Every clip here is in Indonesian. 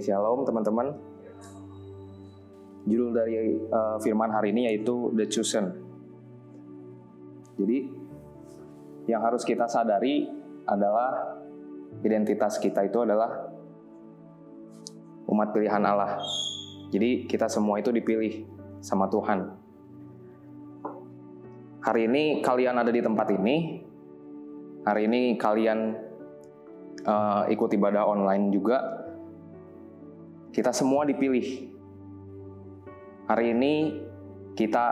Shalom teman-teman. Judul dari uh, firman hari ini yaitu The Chosen. Jadi, yang harus kita sadari adalah identitas kita itu adalah umat pilihan Allah. Jadi, kita semua itu dipilih sama Tuhan. Hari ini kalian ada di tempat ini. Hari ini kalian uh, ikut ibadah online juga kita semua dipilih. Hari ini kita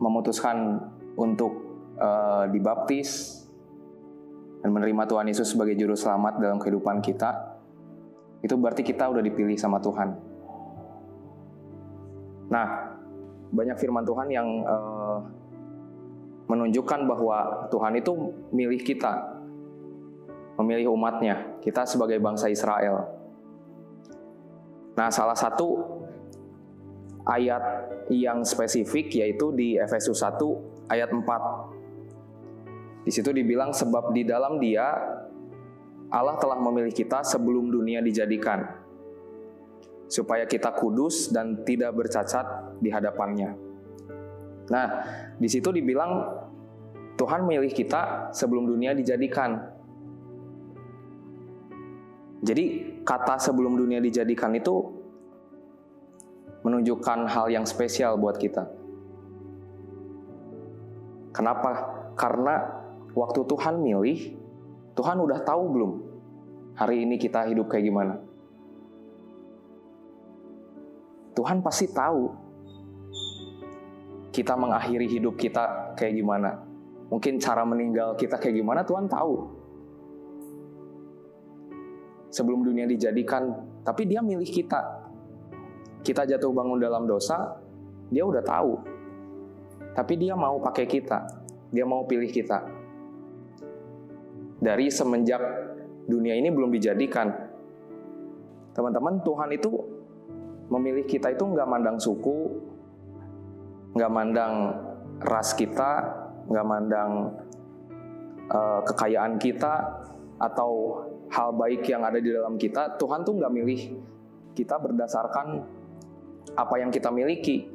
memutuskan untuk uh, dibaptis dan menerima Tuhan Yesus sebagai juru selamat dalam kehidupan kita. Itu berarti kita udah dipilih sama Tuhan. Nah, banyak firman Tuhan yang uh, menunjukkan bahwa Tuhan itu milih kita, memilih umatnya, kita sebagai bangsa Israel. Nah, salah satu ayat yang spesifik yaitu di Efesus 1 ayat 4. Di situ dibilang sebab di dalam Dia Allah telah memilih kita sebelum dunia dijadikan supaya kita kudus dan tidak bercacat di hadapannya. Nah, di situ dibilang Tuhan milih kita sebelum dunia dijadikan. Jadi kata sebelum dunia dijadikan itu menunjukkan hal yang spesial buat kita. Kenapa? Karena waktu Tuhan milih, Tuhan udah tahu belum hari ini kita hidup kayak gimana? Tuhan pasti tahu kita mengakhiri hidup kita kayak gimana. Mungkin cara meninggal kita kayak gimana Tuhan tahu sebelum dunia dijadikan, tapi dia milih kita. Kita jatuh bangun dalam dosa, dia udah tahu. Tapi dia mau pakai kita, dia mau pilih kita. Dari semenjak dunia ini belum dijadikan, teman-teman Tuhan itu memilih kita itu nggak mandang suku, nggak mandang ras kita, nggak mandang uh, kekayaan kita, atau hal baik yang ada di dalam kita, Tuhan tuh nggak milih kita berdasarkan apa yang kita miliki.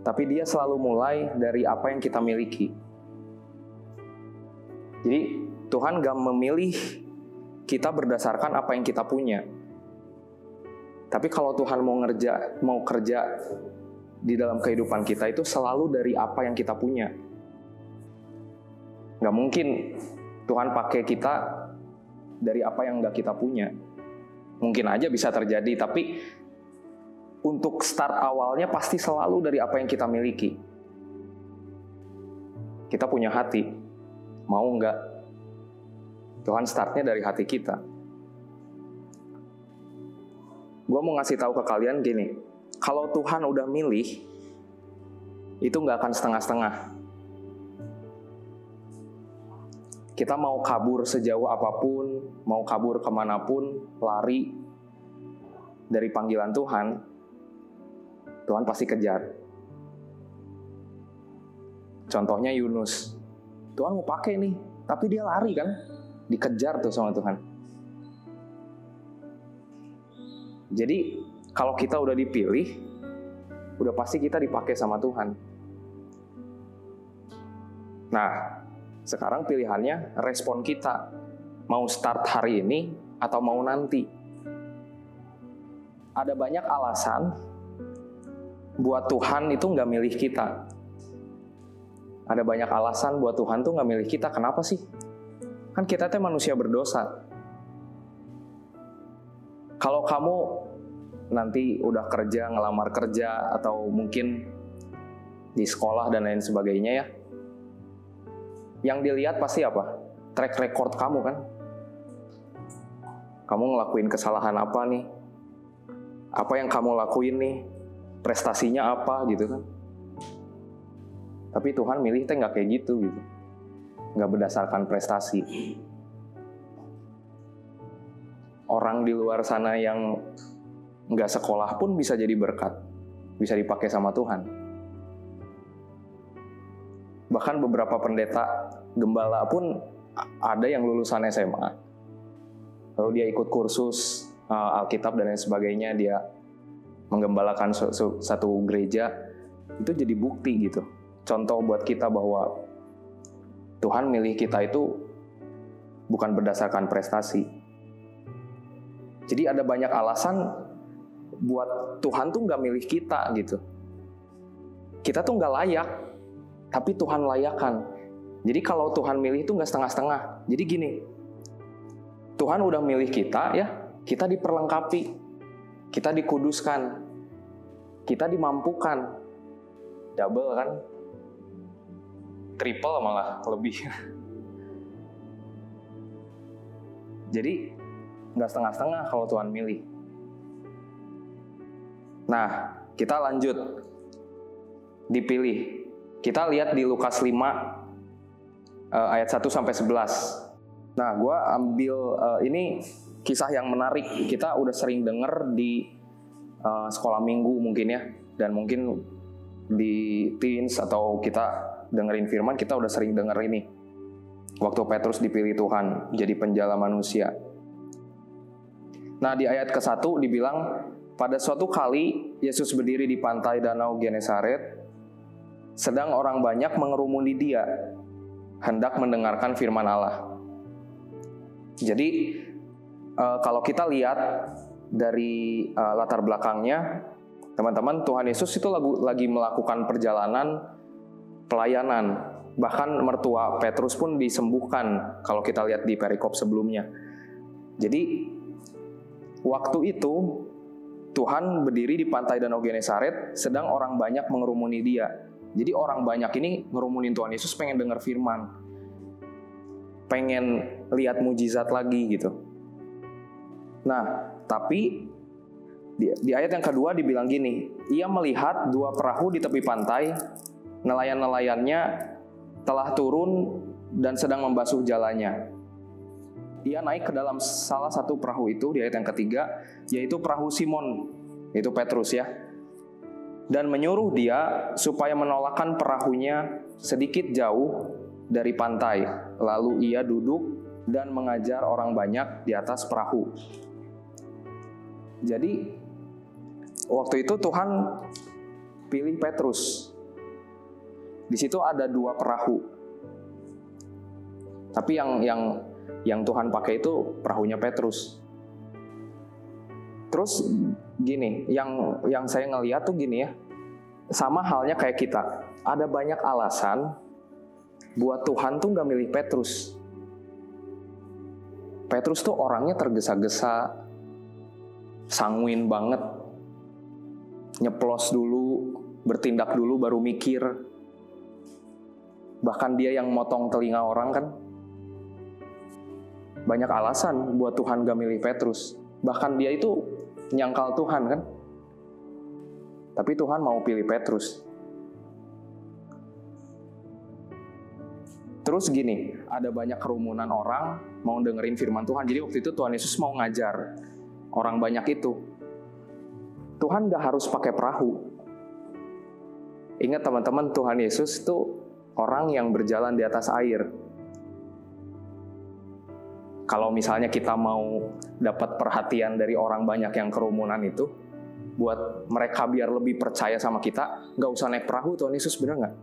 Tapi dia selalu mulai dari apa yang kita miliki. Jadi Tuhan gak memilih kita berdasarkan apa yang kita punya. Tapi kalau Tuhan mau ngerja, mau kerja di dalam kehidupan kita itu selalu dari apa yang kita punya. Gak mungkin Tuhan pakai kita dari apa yang nggak kita punya. Mungkin aja bisa terjadi, tapi untuk start awalnya pasti selalu dari apa yang kita miliki. Kita punya hati, mau nggak? Tuhan startnya dari hati kita. Gue mau ngasih tahu ke kalian gini, kalau Tuhan udah milih, itu nggak akan setengah-setengah kita mau kabur sejauh apa pun, mau kabur ke mana pun, lari dari panggilan Tuhan, Tuhan pasti kejar. Contohnya Yunus, Tuhan mau pakai nih, tapi dia lari kan, dikejar tuh sama Tuhan. Jadi kalau kita udah dipilih, udah pasti kita dipakai sama Tuhan. Nah, sekarang pilihannya respon kita. Mau start hari ini atau mau nanti. Ada banyak alasan buat Tuhan itu nggak milih kita. Ada banyak alasan buat Tuhan tuh nggak milih kita. Kenapa sih? Kan kita teh manusia berdosa. Kalau kamu nanti udah kerja, ngelamar kerja, atau mungkin di sekolah dan lain sebagainya ya, yang dilihat pasti apa? Track record kamu kan? Kamu ngelakuin kesalahan apa nih? Apa yang kamu lakuin nih? Prestasinya apa gitu kan? Tapi Tuhan milih teh nggak kayak gitu gitu. Nggak berdasarkan prestasi. Orang di luar sana yang nggak sekolah pun bisa jadi berkat. Bisa dipakai sama Tuhan bahkan beberapa pendeta gembala pun ada yang lulusan SMA lalu dia ikut kursus uh, Alkitab dan lain sebagainya, dia menggembalakan satu gereja, itu jadi bukti gitu. Contoh buat kita bahwa Tuhan milih kita itu bukan berdasarkan prestasi. Jadi ada banyak alasan buat Tuhan tuh nggak milih kita gitu. Kita tuh nggak layak, tapi Tuhan layakan. Jadi kalau Tuhan milih itu nggak setengah-setengah. Jadi gini, Tuhan udah milih kita ya, kita diperlengkapi, kita dikuduskan, kita dimampukan, double kan, triple malah lebih. Jadi nggak setengah-setengah kalau Tuhan milih. Nah, kita lanjut. Dipilih. Kita lihat di Lukas 5 uh, ayat 1 sampai 11. Nah, gue ambil uh, ini kisah yang menarik. Kita udah sering denger di uh, sekolah minggu mungkin ya, dan mungkin di teens atau kita dengerin firman kita udah sering denger ini. Waktu Petrus dipilih Tuhan jadi penjala manusia. Nah di ayat ke-1 dibilang pada suatu kali Yesus berdiri di pantai danau Genesaret sedang orang banyak mengerumuni dia hendak mendengarkan firman Allah. Jadi uh, kalau kita lihat dari uh, latar belakangnya teman-teman Tuhan Yesus itu lagi melakukan perjalanan pelayanan. Bahkan mertua Petrus pun disembuhkan kalau kita lihat di perikop sebelumnya. Jadi waktu itu Tuhan berdiri di pantai Danau Genesaret sedang orang banyak mengerumuni dia. Jadi orang banyak ini ngerumunin Tuhan Yesus pengen dengar firman. Pengen lihat mujizat lagi gitu. Nah, tapi di, di ayat yang kedua dibilang gini, ia melihat dua perahu di tepi pantai nelayan-nelayannya telah turun dan sedang membasuh jalannya. Ia naik ke dalam salah satu perahu itu di ayat yang ketiga, yaitu perahu Simon, yaitu Petrus ya. Dan menyuruh dia supaya menolakkan perahunya sedikit jauh dari pantai. Lalu ia duduk dan mengajar orang banyak di atas perahu. Jadi waktu itu Tuhan pilih Petrus di situ ada dua perahu. Tapi yang yang yang Tuhan pakai itu perahunya Petrus. Terus gini, yang yang saya ngeliat tuh gini ya. Sama halnya kayak kita. Ada banyak alasan buat Tuhan tuh nggak milih Petrus. Petrus tuh orangnya tergesa-gesa, sanguin banget, nyeplos dulu, bertindak dulu baru mikir, Bahkan dia yang motong telinga orang kan banyak alasan buat Tuhan gak milih Petrus. Bahkan dia itu nyangkal Tuhan kan. Tapi Tuhan mau pilih Petrus. Terus gini, ada banyak kerumunan orang mau dengerin firman Tuhan. Jadi waktu itu Tuhan Yesus mau ngajar orang banyak itu. Tuhan gak harus pakai perahu. Ingat teman-teman, Tuhan Yesus itu orang yang berjalan di atas air. Kalau misalnya kita mau dapat perhatian dari orang banyak yang kerumunan itu, buat mereka biar lebih percaya sama kita, nggak usah naik perahu, Tuhan Yesus bener nggak?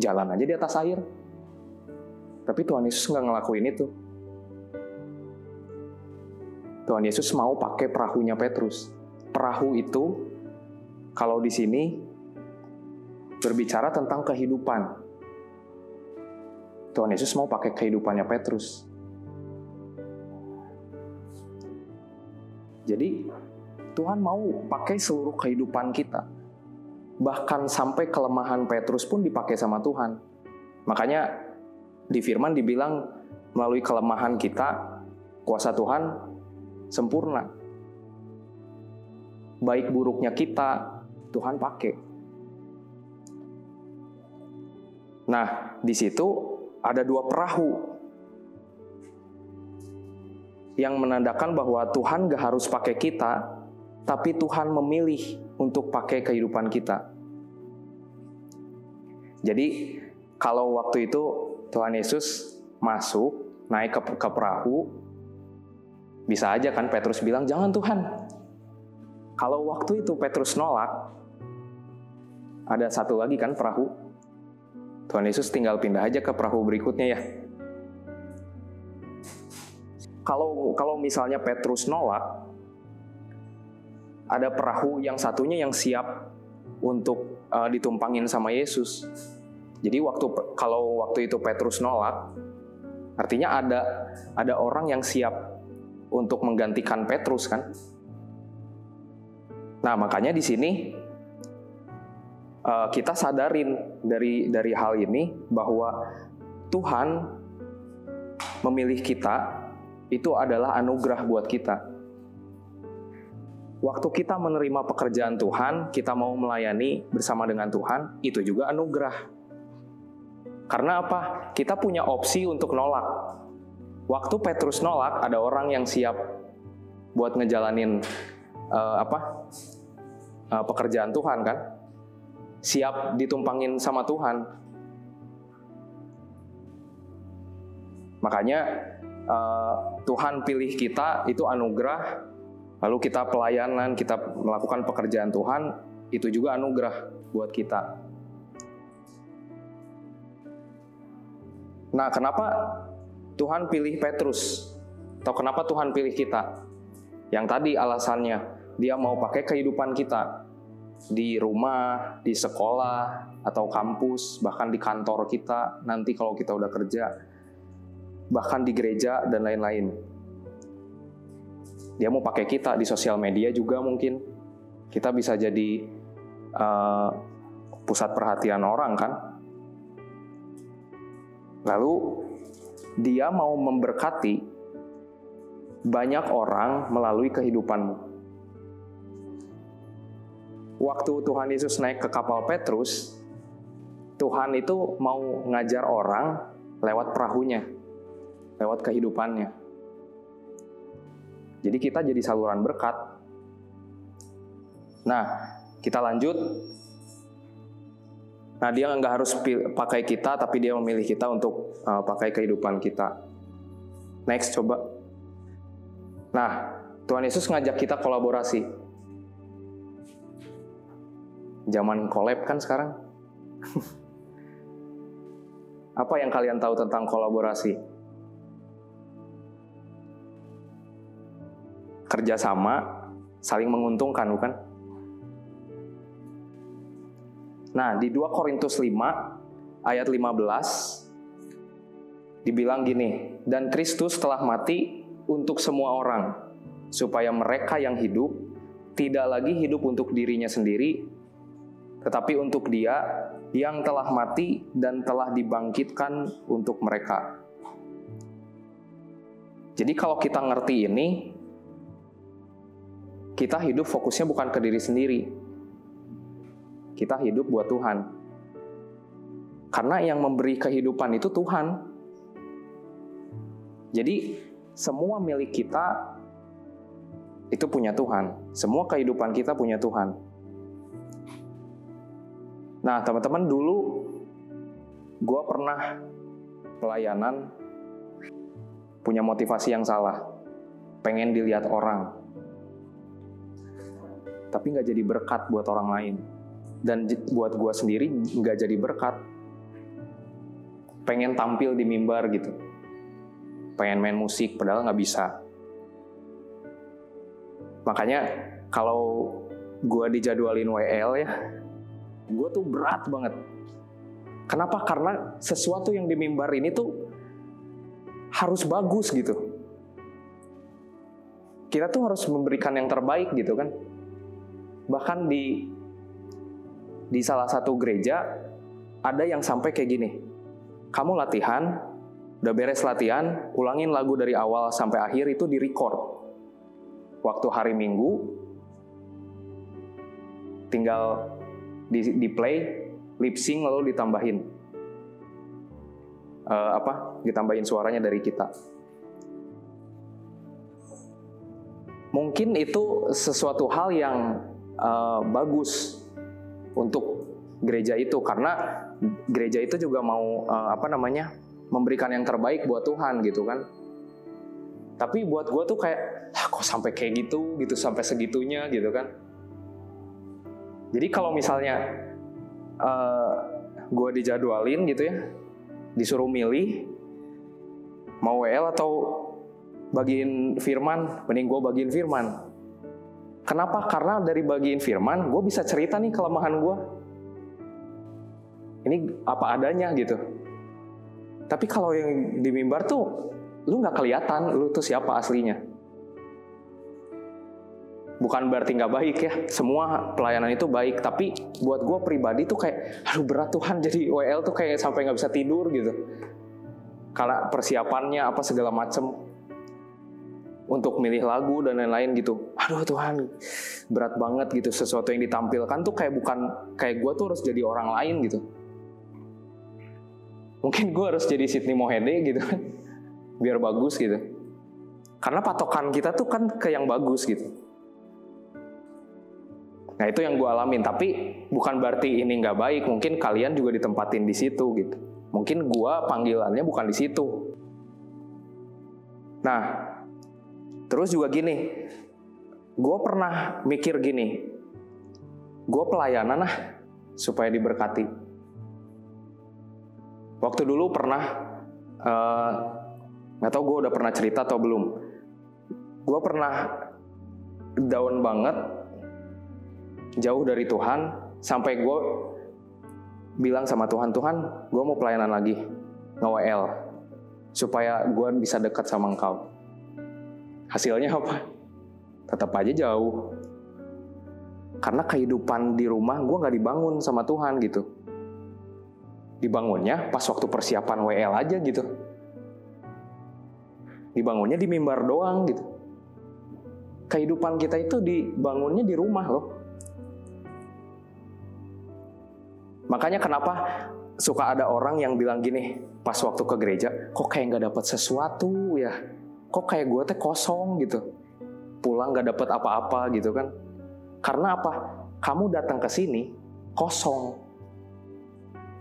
Jalan aja di atas air. Tapi Tuhan Yesus nggak ngelakuin itu. Tuhan Yesus mau pakai perahunya Petrus. Perahu itu, kalau di sini berbicara tentang kehidupan. Tuhan Yesus mau pakai kehidupannya Petrus. Jadi Tuhan mau pakai seluruh kehidupan kita. Bahkan sampai kelemahan Petrus pun dipakai sama Tuhan. Makanya di firman dibilang melalui kelemahan kita, kuasa Tuhan sempurna. Baik buruknya kita, Tuhan pakai. Nah, di situ ada dua perahu yang menandakan bahwa Tuhan gak harus pakai kita, tapi Tuhan memilih untuk pakai kehidupan kita. Jadi kalau waktu itu Tuhan Yesus masuk naik ke, ke perahu, Bisa aja kan Petrus bilang, jangan Tuhan. Kalau waktu itu Petrus nolak, ada satu lagi kan perahu. Tuhan Yesus tinggal pindah aja ke perahu berikutnya ya. Kalau kalau misalnya Petrus nolak, ada perahu yang satunya yang siap untuk uh, ditumpangin sama Yesus. Jadi waktu kalau waktu itu Petrus nolak, artinya ada ada orang yang siap untuk menggantikan Petrus kan? Nah makanya di sini uh, kita sadarin dari dari hal ini bahwa Tuhan memilih kita itu adalah anugerah buat kita. Waktu kita menerima pekerjaan Tuhan, kita mau melayani bersama dengan Tuhan, itu juga anugerah. Karena apa? Kita punya opsi untuk nolak. Waktu Petrus nolak, ada orang yang siap buat ngejalanin uh, apa uh, pekerjaan Tuhan kan, siap ditumpangin sama Tuhan. Makanya uh, Tuhan pilih kita itu anugerah, lalu kita pelayanan, kita melakukan pekerjaan Tuhan itu juga anugerah buat kita. Nah, kenapa Tuhan pilih Petrus? Atau kenapa Tuhan pilih kita? Yang tadi alasannya, dia mau pakai kehidupan kita di rumah, di sekolah, atau kampus, bahkan di kantor kita, nanti kalau kita udah kerja, bahkan di gereja, dan lain-lain. Dia mau pakai kita di sosial media juga mungkin. Kita bisa jadi uh, pusat perhatian orang kan, Lalu dia mau memberkati banyak orang melalui kehidupanmu. Waktu Tuhan Yesus naik ke kapal Petrus, Tuhan itu mau ngajar orang lewat perahunya, lewat kehidupannya. Jadi kita jadi saluran berkat. Nah, kita lanjut Nah, dia nggak harus pakai kita, tapi dia memilih kita untuk uh, pakai kehidupan kita. Next, coba. Nah, Tuhan Yesus ngajak kita kolaborasi. Zaman collab kan sekarang. Apa yang kalian tahu tentang kolaborasi? Kerjasama, saling menguntungkan, bukan? Nah, di 2 Korintus 5 ayat 15 dibilang gini, dan Kristus telah mati untuk semua orang, supaya mereka yang hidup tidak lagi hidup untuk dirinya sendiri, tetapi untuk Dia yang telah mati dan telah dibangkitkan untuk mereka. Jadi kalau kita ngerti ini, kita hidup fokusnya bukan ke diri sendiri, kita hidup buat Tuhan. Karena yang memberi kehidupan itu Tuhan. Jadi semua milik kita itu punya Tuhan. Semua kehidupan kita punya Tuhan. Nah, teman-teman dulu gue pernah pelayanan punya motivasi yang salah. Pengen dilihat orang. Tapi nggak jadi berkat buat orang lain. Dan buat gue sendiri nggak jadi berkat. Pengen tampil di mimbar gitu. Pengen main musik padahal nggak bisa. Makanya kalau gue dijadwalin WL ya gue tuh berat banget. Kenapa? Karena sesuatu yang di mimbar ini tuh harus bagus gitu. Kita tuh harus memberikan yang terbaik gitu kan bahkan di di salah satu gereja ada yang sampai kayak gini. Kamu latihan, udah beres latihan, ulangin lagu dari awal sampai akhir itu di record. Waktu hari Minggu, tinggal di, di play, lip sync lalu ditambahin uh, apa? Ditambahin suaranya dari kita. Mungkin itu sesuatu hal yang uh, bagus untuk gereja itu karena gereja itu juga mau uh, apa namanya memberikan yang terbaik buat Tuhan gitu kan. Tapi buat gue tuh kayak, ah, kok sampai kayak gitu, gitu sampai segitunya gitu kan. Jadi kalau misalnya uh, eh, gue dijadwalin gitu ya, disuruh milih mau WL atau bagiin firman, mending gue bagiin firman. Kenapa? Karena dari bagiin firman, gue bisa cerita nih kelemahan gue. Ini apa adanya gitu. Tapi kalau yang di mimbar tuh lu nggak kelihatan lu tuh siapa aslinya. Bukan berarti nggak baik ya, semua pelayanan itu baik. Tapi buat gue pribadi tuh kayak, aduh berat Tuhan jadi WL tuh kayak sampai nggak bisa tidur gitu. Karena persiapannya apa segala macem untuk milih lagu dan lain-lain gitu. Aduh Tuhan, berat banget gitu. Sesuatu yang ditampilkan tuh kayak bukan kayak gue tuh harus jadi orang lain gitu. Mungkin gue harus jadi Sydney Mohede gitu biar bagus gitu. Karena patokan kita tuh kan ke yang bagus gitu. Nah itu yang gue alamin, tapi bukan berarti ini nggak baik. Mungkin kalian juga ditempatin di situ gitu. Mungkin gue panggilannya bukan di situ. Nah, terus juga gini, gue pernah mikir gini, gue pelayanan lah supaya diberkati. Waktu dulu pernah uh, nggak tahu gue udah pernah cerita atau belum gue pernah down banget jauh dari Tuhan sampai gue bilang sama Tuhan Tuhan gue mau pelayanan lagi nge-WL supaya gue bisa dekat sama engkau hasilnya apa? Tetap aja jauh. Karena kehidupan di rumah gue nggak dibangun sama Tuhan gitu. Dibangunnya pas waktu persiapan WL aja gitu. Dibangunnya di mimbar doang gitu. Kehidupan kita itu dibangunnya di rumah loh. Makanya kenapa suka ada orang yang bilang gini pas waktu ke gereja, kok kayak nggak dapat sesuatu ya, kok kayak gue teh kosong gitu, pulang nggak dapat apa-apa gitu kan? Karena apa? Kamu datang ke sini kosong,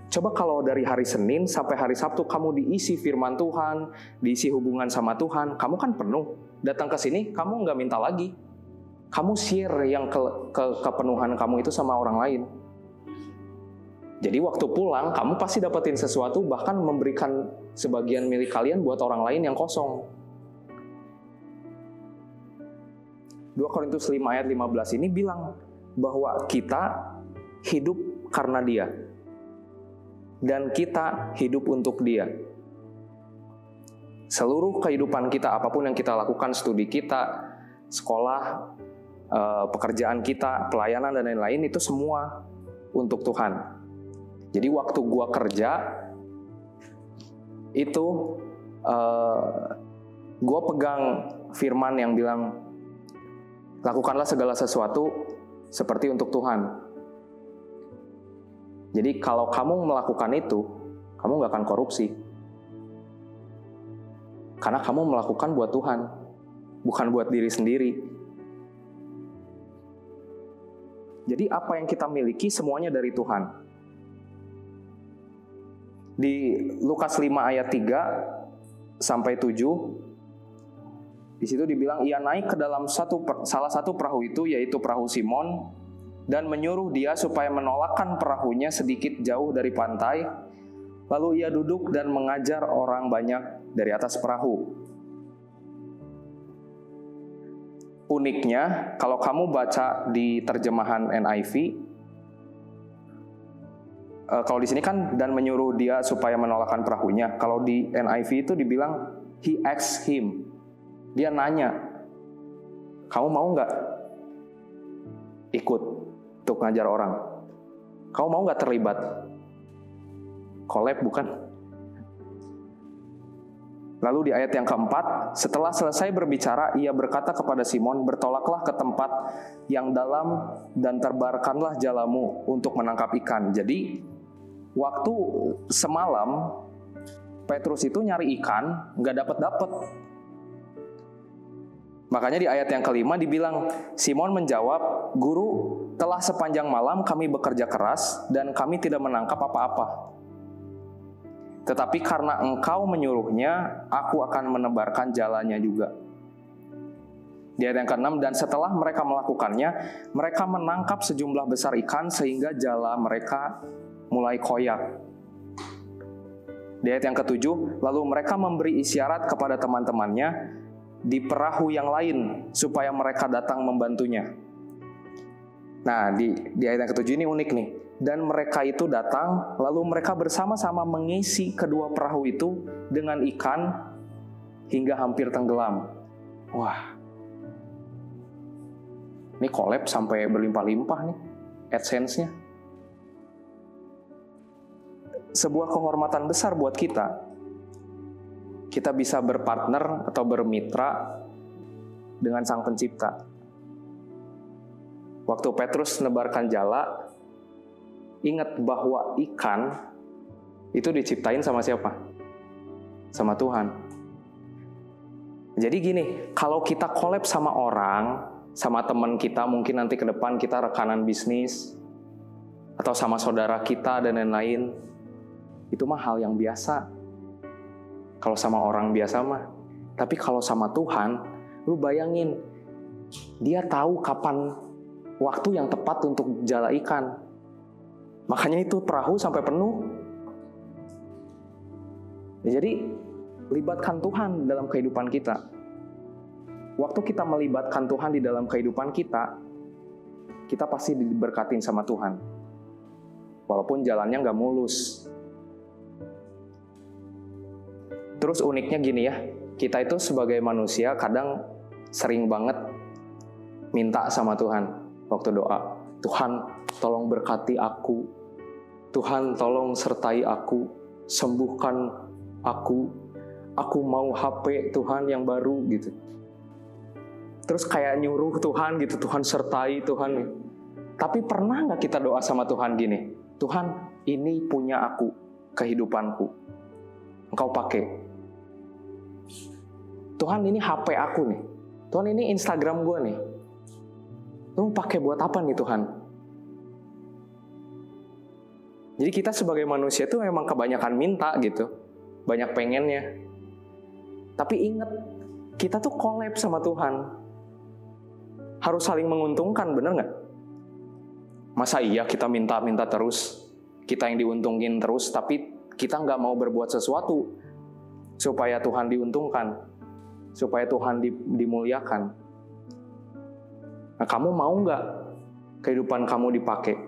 Coba kalau dari hari Senin sampai hari Sabtu kamu diisi firman Tuhan, diisi hubungan sama Tuhan, kamu kan penuh. Datang ke sini, kamu nggak minta lagi. Kamu share yang ke, ke kepenuhan kamu itu sama orang lain. Jadi waktu pulang, kamu pasti dapetin sesuatu, bahkan memberikan sebagian milik kalian buat orang lain yang kosong. 2 Korintus 5 ayat 15 ini bilang bahwa kita hidup karena dia dan kita hidup untuk Dia. Seluruh kehidupan kita, apa pun yang kita lakukan, studi kita, sekolah, eh, pekerjaan kita, pelayanan dan lain-lain itu semua untuk Tuhan. Jadi waktu gua kerja itu uh, gua pegang firman yang bilang lakukanlah segala sesuatu seperti untuk Tuhan jadi kalau kamu melakukan itu, kamu nggak akan korupsi. Karena kamu melakukan buat Tuhan, bukan buat diri sendiri. Jadi apa yang kita miliki semuanya dari Tuhan. Di Lukas 5 ayat 3 sampai 7 di situ dibilang ia naik ke dalam satu salah satu perahu itu yaitu perahu Simon dan menyuruh dia supaya menolakkan perahunya sedikit jauh dari pantai. Lalu ia duduk dan mengajar orang banyak dari atas perahu. Uniknya, kalau kamu baca di terjemahan NIV, eh, kalau di sini kan dan menyuruh dia supaya menolakkan perahunya. Kalau di NIV itu dibilang he asked him. Dia nanya, kamu mau nggak ikut untuk ngajar orang. Kau mau nggak terlibat? Collab bukan? Lalu di ayat yang keempat, setelah selesai berbicara, ia berkata kepada Simon, bertolaklah ke tempat yang dalam dan terbarkanlah jalamu untuk menangkap ikan. Jadi, waktu semalam, Petrus itu nyari ikan, nggak dapat-dapat. Makanya di ayat yang kelima dibilang, Simon menjawab, Guru, telah sepanjang malam kami bekerja keras dan kami tidak menangkap apa-apa. Tetapi karena engkau menyuruhnya, aku akan menebarkan jalannya juga. Di ayat yang ke-6, dan setelah mereka melakukannya, mereka menangkap sejumlah besar ikan sehingga jala mereka mulai koyak. Di ayat yang ketujuh, lalu mereka memberi isyarat kepada teman-temannya di perahu yang lain supaya mereka datang membantunya. Nah, di, di ayat yang ketujuh ini unik nih. Dan mereka itu datang, lalu mereka bersama-sama mengisi kedua perahu itu dengan ikan hingga hampir tenggelam. Wah, ini collab sampai berlimpah-limpah nih AdSense-nya. Sebuah kehormatan besar buat kita. Kita bisa berpartner atau bermitra dengan Sang Pencipta. Waktu Petrus nebarkan jala, ingat bahwa ikan itu diciptain sama siapa? Sama Tuhan. Jadi gini, kalau kita collab sama orang, sama teman kita mungkin nanti ke depan kita rekanan bisnis atau sama saudara kita dan lain-lain itu mah hal yang biasa kalau sama orang biasa mah tapi kalau sama Tuhan lu bayangin dia tahu kapan waktu yang tepat untuk jala ikan makanya itu perahu sampai penuh jadi libatkan Tuhan dalam kehidupan kita waktu kita melibatkan Tuhan di dalam kehidupan kita, kita pasti diberkatin sama Tuhan. Walaupun jalannya nggak mulus. Terus uniknya gini ya, kita itu sebagai manusia kadang sering banget minta sama Tuhan waktu doa. Tuhan tolong berkati aku. Tuhan tolong sertai aku. Sembuhkan aku. Aku mau HP Tuhan yang baru gitu terus kayak nyuruh Tuhan gitu Tuhan sertai Tuhan tapi pernah nggak kita doa sama Tuhan gini Tuhan ini punya aku kehidupanku engkau pakai Tuhan ini HP aku nih. Tuhan ini Instagram gue nih. Lu pakai buat apa nih Tuhan? Jadi kita sebagai manusia itu memang kebanyakan minta gitu. Banyak pengennya. Tapi ingat kita tuh collab sama Tuhan. Harus saling menguntungkan, bener nggak? Masa iya kita minta-minta terus, kita yang diuntungin terus, tapi kita nggak mau berbuat sesuatu supaya Tuhan diuntungkan, supaya Tuhan dimuliakan. Nah, kamu mau nggak kehidupan kamu dipakai?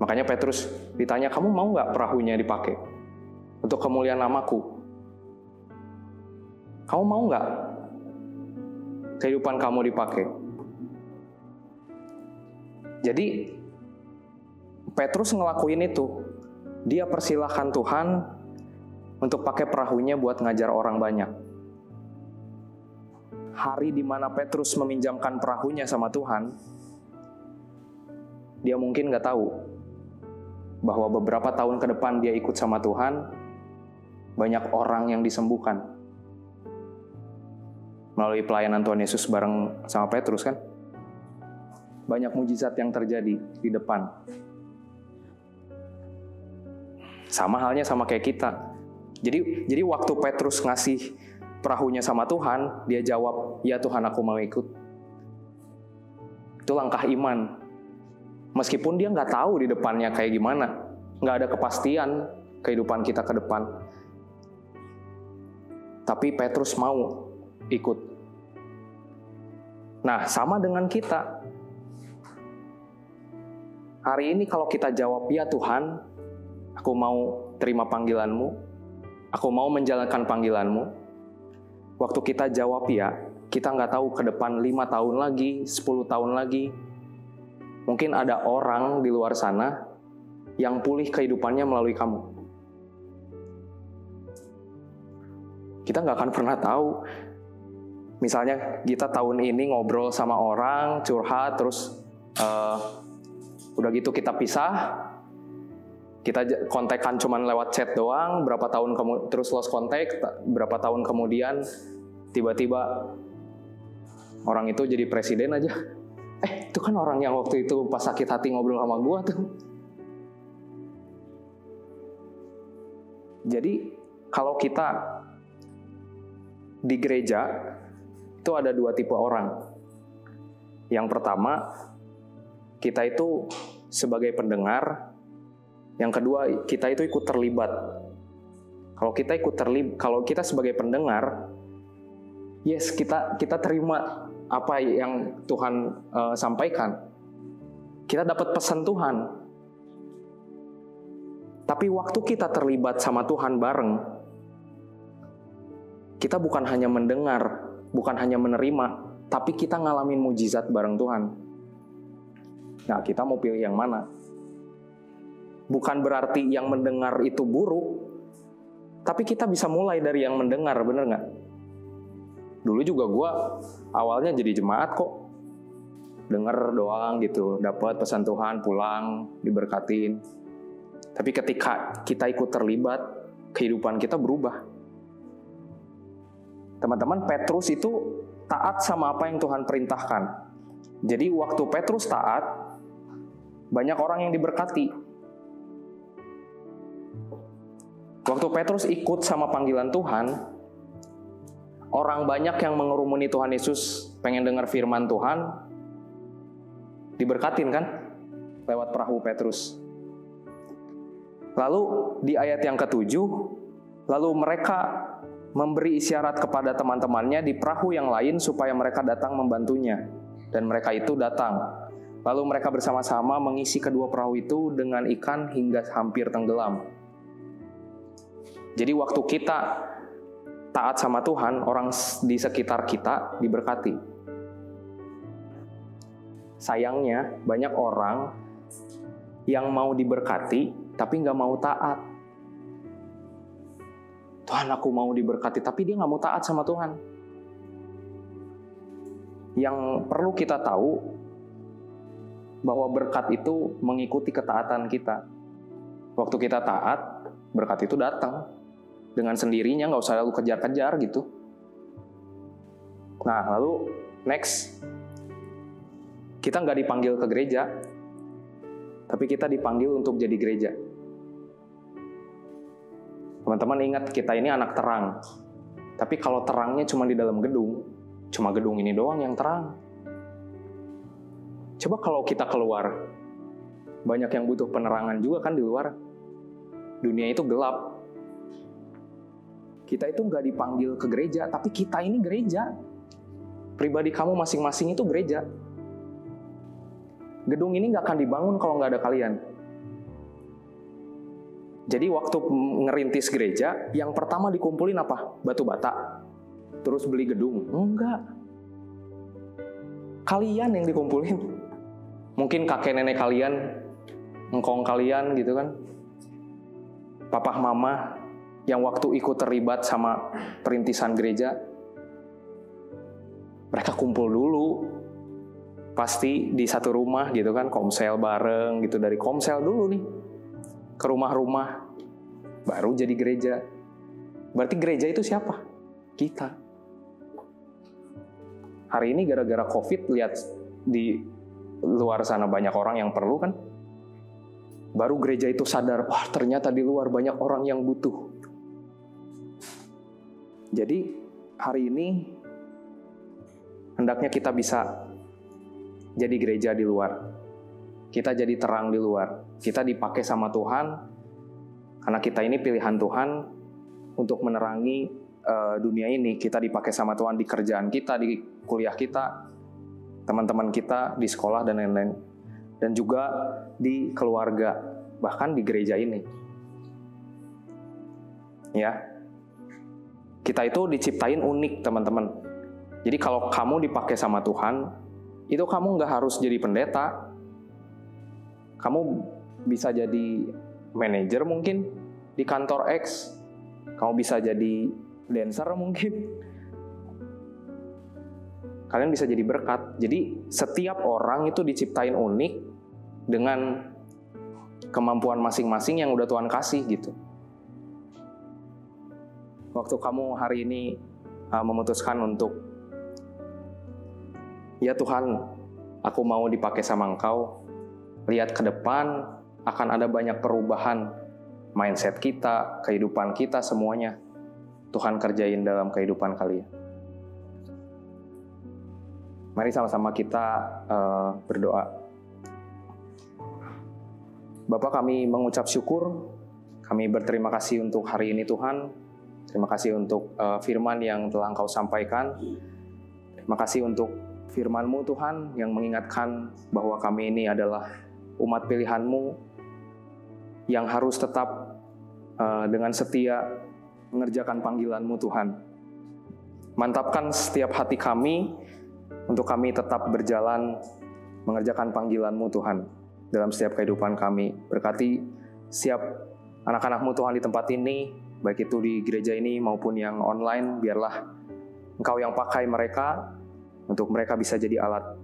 Makanya Petrus ditanya, kamu mau nggak perahunya dipakai untuk kemuliaan namaku? Kamu mau nggak kehidupan kamu dipakai. Jadi Petrus ngelakuin itu. Dia persilahkan Tuhan untuk pakai perahunya buat ngajar orang banyak. Hari di mana Petrus meminjamkan perahunya sama Tuhan, dia mungkin nggak tahu bahwa beberapa tahun ke depan dia ikut sama Tuhan, banyak orang yang disembuhkan melalui pelayanan Tuhan Yesus bareng sama Petrus kan. Banyak mujizat yang terjadi di depan. Sama halnya sama kayak kita. Jadi jadi waktu Petrus ngasih perahunya sama Tuhan, dia jawab, "Ya Tuhan, aku mau ikut." Itu langkah iman. Meskipun dia nggak tahu di depannya kayak gimana, nggak ada kepastian kehidupan kita ke depan. Tapi Petrus mau ikut. Nah, sama dengan kita. Hari ini kalau kita jawab, ya Tuhan, aku mau terima panggilanmu, aku mau menjalankan panggilanmu. Waktu kita jawab ya, kita nggak tahu ke depan lima tahun lagi, 10 tahun lagi. Mungkin ada orang di luar sana yang pulih kehidupannya melalui kamu. Kita nggak akan pernah tahu misalnya kita tahun ini ngobrol sama orang curhat terus uh, udah gitu kita pisah kita kontekan cuman lewat chat doang berapa tahun kamu terus lost kontak berapa tahun kemudian tiba-tiba orang itu jadi presiden aja eh itu kan orang yang waktu itu pas sakit hati ngobrol sama gua tuh jadi kalau kita di gereja itu ada dua tipe orang. Yang pertama, kita itu sebagai pendengar, yang kedua kita itu ikut terlibat. Kalau kita ikut terlibat, kalau kita sebagai pendengar, yes kita kita terima apa yang Tuhan uh, sampaikan. Kita dapat pesan Tuhan. Tapi waktu kita terlibat sama Tuhan bareng, kita bukan hanya mendengar, bukan hanya menerima, tapi kita ngalamin mujizat bareng Tuhan. Nah, kita mau pilih yang mana? Bukan berarti yang mendengar itu buruk, tapi kita bisa mulai dari yang mendengar, bener nggak? Dulu juga gue awalnya jadi jemaat kok, denger doang gitu, dapat pesan Tuhan, pulang, diberkatin. Tapi ketika kita ikut terlibat, kehidupan kita berubah. Teman-teman, Petrus itu taat sama apa yang Tuhan perintahkan. Jadi waktu Petrus taat, banyak orang yang diberkati. Waktu Petrus ikut sama panggilan Tuhan, orang banyak yang mengerumuni Tuhan Yesus pengen dengar firman Tuhan, diberkatin kan lewat perahu Petrus. Lalu di ayat yang ketujuh, lalu mereka memberi isyarat kepada teman-temannya di perahu yang lain supaya mereka datang membantunya. Dan mereka itu datang. Lalu mereka bersama-sama mengisi kedua perahu itu dengan ikan hingga hampir tenggelam. Jadi waktu kita taat sama Tuhan, orang di sekitar kita diberkati. Sayangnya banyak orang yang mau diberkati tapi nggak mau taat. Tuhan aku mau diberkati tapi dia nggak mau taat sama Tuhan. Yang perlu kita tahu bahwa berkat itu mengikuti ketaatan kita. Waktu kita taat, berkat itu datang dengan sendirinya, nggak usah lalu kejar-kejar gitu. Nah, lalu next, kita nggak dipanggil ke gereja, tapi kita dipanggil untuk jadi gereja. Teman-teman ingat kita ini anak terang, tapi kalau terangnya cuma di dalam gedung, cuma gedung ini doang yang terang. Coba kalau kita keluar, banyak yang butuh penerangan juga kan di luar. Dunia itu gelap. Kita itu nggak dipanggil ke gereja, tapi kita ini gereja. Pribadi kamu masing-masing itu gereja. Gedung ini nggak akan dibangun kalau nggak ada kalian. Jadi waktu ngerintis gereja, yang pertama dikumpulin apa? Batu bata. Terus beli gedung? Enggak. Kalian yang dikumpulin mungkin kakek nenek kalian, engkong kalian gitu kan, papa mama yang waktu ikut terlibat sama perintisan gereja, mereka kumpul dulu, pasti di satu rumah gitu kan, komsel bareng gitu dari komsel dulu nih ke rumah-rumah, baru jadi gereja. Berarti gereja itu siapa? Kita. Hari ini gara-gara COVID lihat di luar sana banyak orang yang perlu kan. Baru gereja itu sadar, wah ternyata di luar banyak orang yang butuh. Jadi hari ini hendaknya kita bisa jadi gereja di luar. Kita jadi terang di luar. Kita dipakai sama Tuhan karena kita ini pilihan Tuhan untuk menerangi uh, dunia ini. Kita dipakai sama Tuhan di kerjaan kita, di kuliah kita, teman-teman kita di sekolah dan lain-lain, dan juga di keluarga, bahkan di gereja ini. Ya, kita itu diciptain unik, teman-teman. Jadi kalau kamu dipakai sama Tuhan, itu kamu nggak harus jadi pendeta. Kamu bisa jadi manajer mungkin di kantor X. Kamu bisa jadi dancer mungkin kalian bisa jadi berkat. Jadi setiap orang itu diciptain unik dengan kemampuan masing-masing yang udah Tuhan kasih gitu. Waktu kamu hari ini uh, memutuskan untuk ya Tuhan, aku mau dipakai sama Engkau. Lihat ke depan akan ada banyak perubahan mindset kita, kehidupan kita semuanya. Tuhan kerjain dalam kehidupan kalian. Mari sama-sama kita uh, berdoa. Bapak kami mengucap syukur, kami berterima kasih untuk hari ini Tuhan. Terima kasih untuk uh, firman yang telah Engkau sampaikan. Terima kasih untuk firman-Mu Tuhan yang mengingatkan bahwa kami ini adalah umat pilihan-Mu yang harus tetap uh, dengan setia mengerjakan panggilan-Mu Tuhan. Mantapkan setiap hati kami untuk kami tetap berjalan mengerjakan panggilan-Mu Tuhan dalam setiap kehidupan kami. Berkati siap anak-anak-Mu Tuhan di tempat ini, baik itu di gereja ini maupun yang online, biarlah Engkau yang pakai mereka untuk mereka bisa jadi alat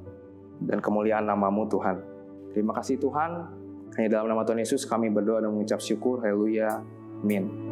dan kemuliaan namamu Tuhan. Terima kasih Tuhan. Hanya dalam nama Tuhan Yesus kami berdoa dan mengucap syukur. Haleluya. Amin.